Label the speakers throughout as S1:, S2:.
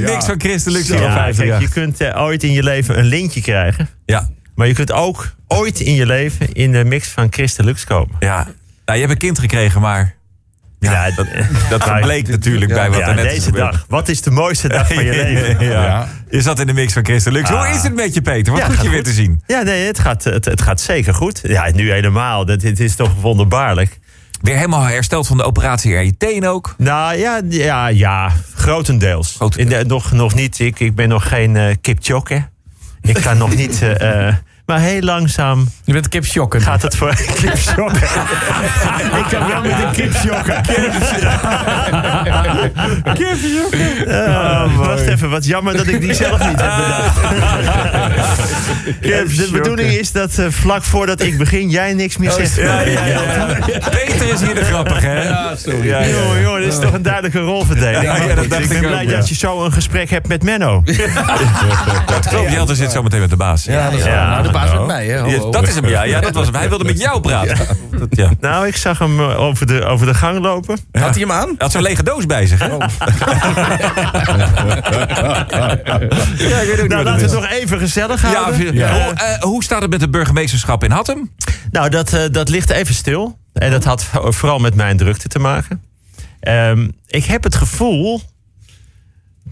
S1: mix van Christen Lux.
S2: Ja, kijk, je kunt eh, ooit in je leven een lintje krijgen.
S1: Ja.
S2: Maar je kunt ook ooit in je leven in de mix van Christen Lux komen.
S1: Ja. Nou, je hebt een kind gekregen, maar... Ja, dat, dat bleek natuurlijk bij wat
S2: Ja,
S1: er net is
S2: deze
S1: gebeurd.
S2: dag. Wat is de mooiste dag van je leven?
S1: ja. Je zat in de mix van Christen Lux. Hoe
S2: Ah.
S1: is het met je, Peter? Wat
S2: Ja,
S1: goed
S2: gaat
S1: je weer
S2: goed.
S1: te zien.
S2: Ja, nee, het gaat, het, het gaat zeker goed. Ja, nu helemaal. Dat, het is toch wonderbaarlijk.
S1: Weer helemaal hersteld van de operatie in je teen ook.
S2: Nou ja, ja, ja grotendeels.
S1: Grotendeels.
S2: In de- nog, nog niet. Ik, ik ben nog geen eh kipchokke. Ik kan nog niet. eh, eh, maar heel langzaam
S3: Je bent kip shocken.
S2: gaat het voor kipsjokken. ik kan wel met een kipsjokken. Uh, wacht even, wat jammer dat ik die zelf niet heb bedacht. De bedoeling is dat eh, vlak voordat ik begin, jij niks meer zegt.
S1: Ja, ja, ja. Peter is hier de grappige, hè?
S3: Ja, sorry.
S1: Ja.
S2: Jongen, jongen, dit is toch een duidelijke rolverdeling.
S1: Ja, ja, dat dacht
S2: ik ben
S1: ik
S2: blij
S1: ook, ja.
S2: dat je zo een gesprek hebt met Menno.
S1: Dat klopt. Jelte zit zo meteen met de baas.
S3: Ja, dat is
S2: Ja,
S3: waar. Nou, de baas
S2: nou.
S3: met mij, hè? Ho,
S1: Ja, dat is hem, ja. ja dat was hem. Hij wilde met jou praten. Dat, ja.
S2: Nou, ik zag hem eh, over de, over de gang lopen.
S3: Had hij hem aan?
S1: Hij had zo'n lege doos bij zich, hè?
S2: Oh.
S1: Ja, ik weet ook niet
S2: Nou, laten we
S1: is.
S2: het nog even gezellig
S1: Ja,
S2: houden.
S1: ja.
S2: Eh,
S1: Hoe, hoe staat het met het burgemeesterschap in Hattem?
S2: Nou, dat, eh, dat ligt even stil. En dat had vo- vooral met mijn drukte te maken. Ehm, ik heb het gevoel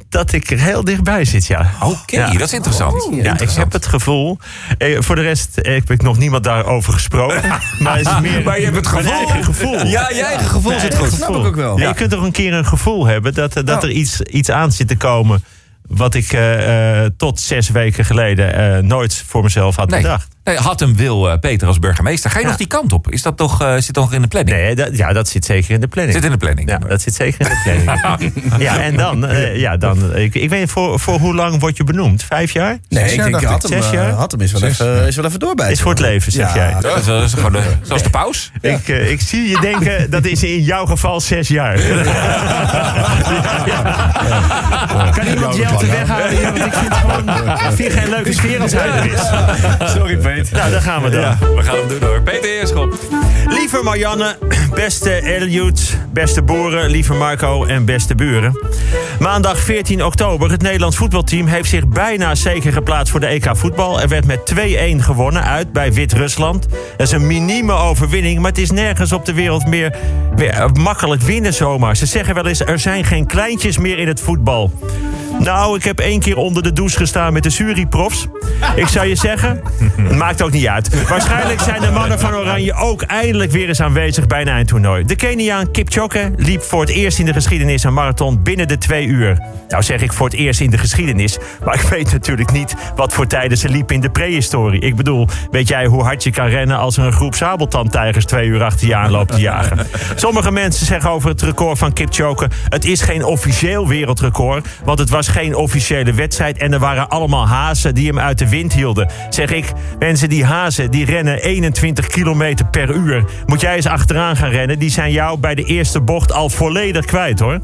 S2: dat ik er heel dichtbij zit, ja.
S1: Oké,
S2: Ja.
S1: dat is interessant.
S2: Ja, ik heb het gevoel. Eh, voor de rest eh, heb ik nog niemand daarover gesproken. maar het is meer
S1: Maar je hebt het gevoel.
S2: eigen gevoel.
S1: Ja, je eigen gevoel zit goed.
S3: Snap ik ook wel.
S2: Ja, Je kunt toch een keer een gevoel hebben dat, eh, dat er iets, iets aan zit te komen. wat ik eh, eh, tot zes weken geleden nooit voor mezelf had
S1: Nee,
S2: bedacht.
S1: Nee Hattem wil eh, Peter als burgemeester. Ga je
S2: Ja.
S1: nog die kant op? Is dat toch, eh, zit toch in de planning?
S2: Nee, dat, ja, dat zit zeker in de planning.
S1: Zit in de planning.
S2: Ja, dat zit zeker in de planning. ja, en dan, eh, ja, dan ik, ik weet niet, voor, voor hoe lang word je benoemd? Vijf jaar?
S3: Nee,
S4: Zes
S3: ik
S4: jaar,
S3: denk, had
S4: ik.
S3: hem,
S2: Zes
S3: eh,
S2: jaar?
S3: had hem is wel, even, is wel even doorbijten.
S2: Is voor het leven, zeg
S3: Ja.
S2: jij.
S1: Dat is, dat is gewoon de, zoals de paus.
S2: Ik, eh, ik zie je denken, dat is in jouw geval zes jaar. Kan iemand Jelte weghalen? hier? Want ik vind, vind geen leuke sfeer als hij er is.
S3: Sorry, Peter.
S2: Nou, daar gaan we dan.
S1: we gaan hem doen hoor. Peter Eerschop.
S2: Lieve Marianne, beste Eliud, beste Boeren, lieve Marco en beste buren. Maandag 14 oktober, het Nederlands voetbalteam heeft zich bijna zeker geplaatst voor de EK voetbal. Er werd met 2-1 gewonnen uit bij Wit-Rusland. Dat is een minieme overwinning, maar het is nergens op de wereld meer, meer eh, makkelijk winnen zomaar. Ze zeggen wel eens, er zijn geen kleintjes meer in het voetbal. Nou, ik heb één keer onder de douche gestaan met de Suri-profs. Ik zou je zeggen, het maakt ook niet uit. Waarschijnlijk zijn de mannen van Oranje ook eindelijk weer eens aanwezig bij een eindtoernooi. De Keniaan Kipchoge liep voor het eerst in de geschiedenis een marathon binnen de twee uur. Nou zeg ik voor het eerst in de geschiedenis, maar ik weet natuurlijk niet wat voor tijden ze liep in de prehistorie. Ik bedoel, weet jij hoe hard je kan rennen als er een groep sabeltandtijgers twee uur achter je aan loopt te jagen? Sommige mensen zeggen over het record van Kipchoge, het is geen officieel wereldrecord, want het was geen officiële wedstrijd en er waren allemaal hazen die hem uit de wind hielden. Zeg ik, mensen die hazen die rennen 21 kilometer per uur. Moet jij eens achteraan gaan rennen, die zijn jou bij de eerste bocht al volledig kwijt hoor.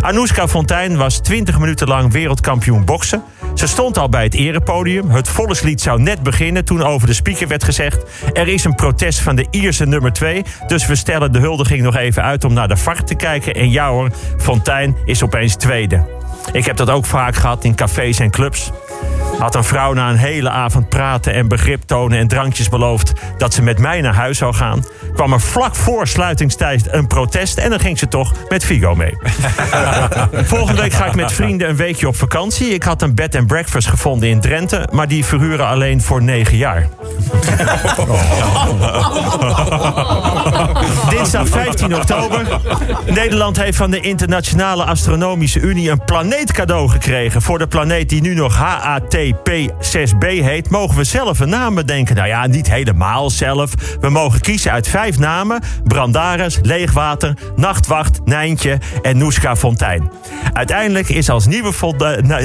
S2: Anoushka Fontijn was 20 minuten lang wereldkampioen boksen. Ze stond al bij het erepodium. Het volkslied zou net beginnen toen over de speaker werd gezegd... er is een protest van de Ierse nummer 2... dus we stellen de huldiging nog even uit om naar de VAR te kijken. En ja hoor, Fontijn is opeens tweede. Ik heb dat ook vaak gehad in cafés en clubs. Had een vrouw na een hele avond praten en begrip tonen en drankjes beloofd dat ze met mij naar huis zou gaan. Kwam er vlak voor sluitingstijd een protest en dan ging ze toch met Figo mee. Volgende week ga ik met vrienden een weekje op vakantie. Ik had een bed and breakfast gevonden in Drenthe, maar die verhuren alleen voor negen jaar. Dinsdag 15 oktober. Nederland heeft van de Internationale Astronomische Unie een planeet cadeau gekregen. Voor de planeet die nu nog HATP6b heet, mogen we zelf een naam bedenken. Nou ja, niet helemaal zelf. We mogen kiezen uit vijf namen: Brandaris, Leegwater, Nachtwacht, Nijntje en Noeska Fontijn. Uiteindelijk is als nieuwe,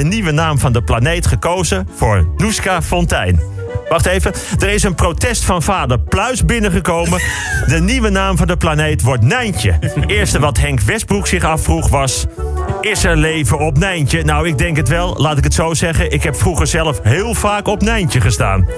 S2: nieuwe naam van de planeet gekozen voor Noeska Fontijn. Wacht even. Er is een protest van vader Pluis binnengekomen. De nieuwe naam van de planeet wordt Nijntje. Het eerste wat Henk Westbroek zich afvroeg was... Is er leven op Nijntje? Nou, ik denk het wel. Laat ik het zo zeggen. Ik heb vroeger zelf heel vaak op Nijntje gestaan.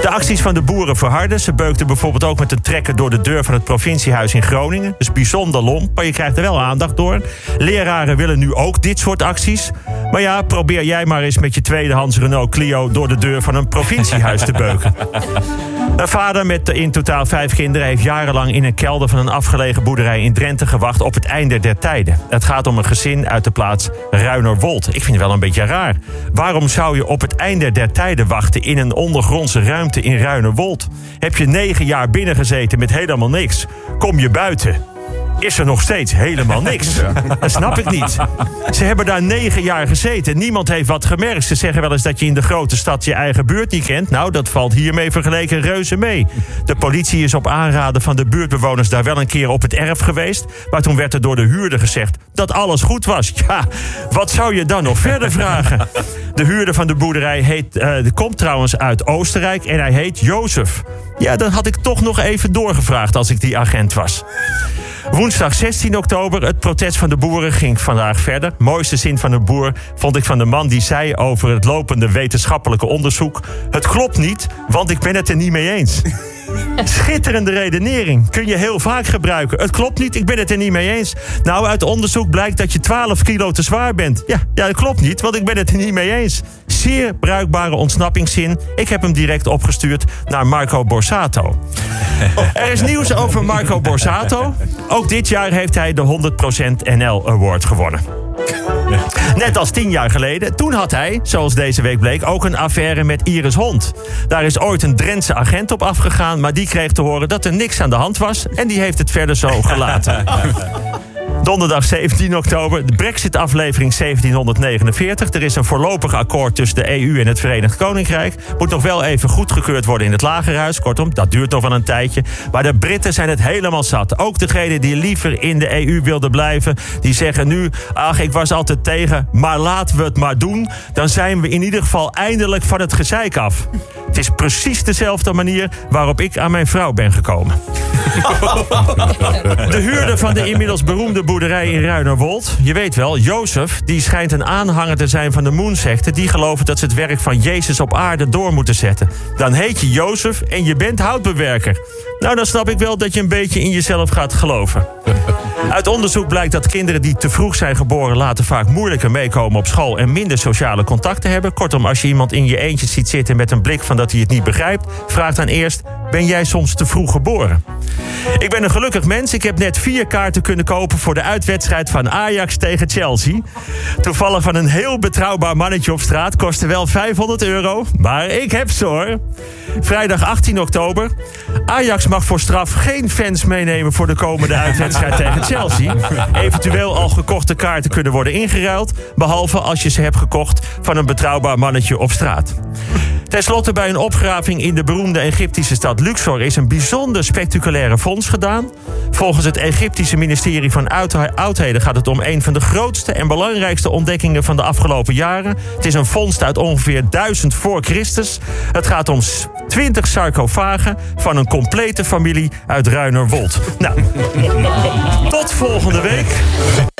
S2: De acties van de boeren verharden. Ze beukten bijvoorbeeld ook met een trekker door de deur van het provinciehuis in Groningen. Dus bijzonder lomp, maar je krijgt er wel aandacht door. Leraren willen nu ook dit soort acties. Maar ja, probeer jij maar eens met je tweedehands Renault Clio door de deur van een provinciehuis te beuken. Een vader met in totaal vijf kinderen heeft jarenlang in een kelder van een afgelegen boerderij in Drenthe gewacht op het einde der tijden. Het gaat om een gezin uit de plaats Ruinerwold. Ik vind het wel een beetje raar. Waarom zou je op het einde der tijden wachten in een ondergrondse ruimte in Ruinerwold? Heb je negen jaar binnengezeten met helemaal niks? Kom je buiten? Is er nog steeds helemaal niks. Dat snap ik niet. Ze hebben daar negen jaar gezeten. Niemand heeft wat gemerkt. Ze zeggen wel eens dat je in de grote stad je eigen buurt niet kent. Nou, dat valt hiermee vergeleken reuze mee. De politie is op aanraden van de buurtbewoners daar wel een keer op het erf geweest. Maar toen werd er door de huurder gezegd dat alles goed was. Ja, wat zou je dan nog verder vragen? De huurder van de boerderij heet, uh, komt trouwens uit Oostenrijk en hij heet Jozef. Ja, dan had ik toch nog even doorgevraagd als ik die agent was. Woensdag 16 oktober, het protest van de boeren ging vandaag verder. Mooiste zin van de boer vond ik van de man die zei over het lopende wetenschappelijke onderzoek: Het klopt niet, want ik ben het er niet mee eens. Schitterende redenering. Kun je heel vaak gebruiken. Het klopt niet, ik ben het er niet mee eens. Nou, uit onderzoek blijkt dat je 12 kilo te zwaar bent. Ja, ja dat klopt niet, want ik ben het er niet mee eens. Zeer bruikbare ontsnappingszin. Ik heb hem direct opgestuurd naar Marco Borsato. Er is nieuws over Marco Borsato. Ook dit jaar heeft hij de 100% NL Award gewonnen. Net als tien jaar geleden. Toen had hij, zoals deze week bleek, ook een affaire met Iris Hond. Daar is ooit een Drentse agent op afgegaan, maar die kreeg te horen dat er niks aan de hand was. En die heeft het verder zo gelaten. Donderdag 17 oktober, de Brexit-aflevering 1749. Er is een voorlopig akkoord tussen de EU en het Verenigd Koninkrijk. Moet nog wel even goedgekeurd worden in het Lagerhuis. Kortom, dat duurt nog wel een tijdje. Maar de Britten zijn het helemaal zat. Ook degenen die liever in de EU wilden blijven, die zeggen nu: ach, ik was altijd tegen, maar laten we het maar doen. Dan zijn we in ieder geval eindelijk van het gezeik af. Het is precies dezelfde manier waarop ik aan mijn vrouw ben gekomen. De huurder van de inmiddels beroemde boerderij in Ruinerwold. Je weet wel, Jozef, die schijnt een aanhanger te zijn van de Moonsecte. Die geloven dat ze het werk van Jezus op aarde door moeten zetten. Dan heet je Jozef en je bent houtbewerker. Nou, dan snap ik wel dat je een beetje in jezelf gaat geloven. Uit onderzoek blijkt dat kinderen die te vroeg zijn geboren later vaak moeilijker meekomen op school en minder sociale contacten hebben. Kortom, als je iemand in je eentje ziet zitten met een blik van dat hij het niet begrijpt, vraag dan eerst: ben jij soms te vroeg geboren? Ik ben een gelukkig mens. Ik heb net vier kaarten kunnen kopen voor de uitwedstrijd van Ajax tegen Chelsea. Toevallig van een heel betrouwbaar mannetje op straat. Kostte wel 500 euro. Maar ik heb ze hoor. Vrijdag 18 oktober. Ajax mag voor straf geen fans meenemen voor de komende uitwedstrijd tegen Chelsea. Eventueel al gekochte kaarten kunnen worden ingeruild. Behalve als je ze hebt gekocht van een betrouwbaar mannetje op straat. Ten slotte bij een opgraving in de beroemde Egyptische stad Luxor is een bijzonder spectaculaire fonds gedaan. Volgens het Egyptische ministerie van Oudheden gaat het om een van de grootste en belangrijkste ontdekkingen van de afgelopen jaren. Het is een vondst uit ongeveer 1000 voor Christus. Het gaat om 20 sarcofagen van een complete familie uit Ruinerwold. Nou, tot volgende week.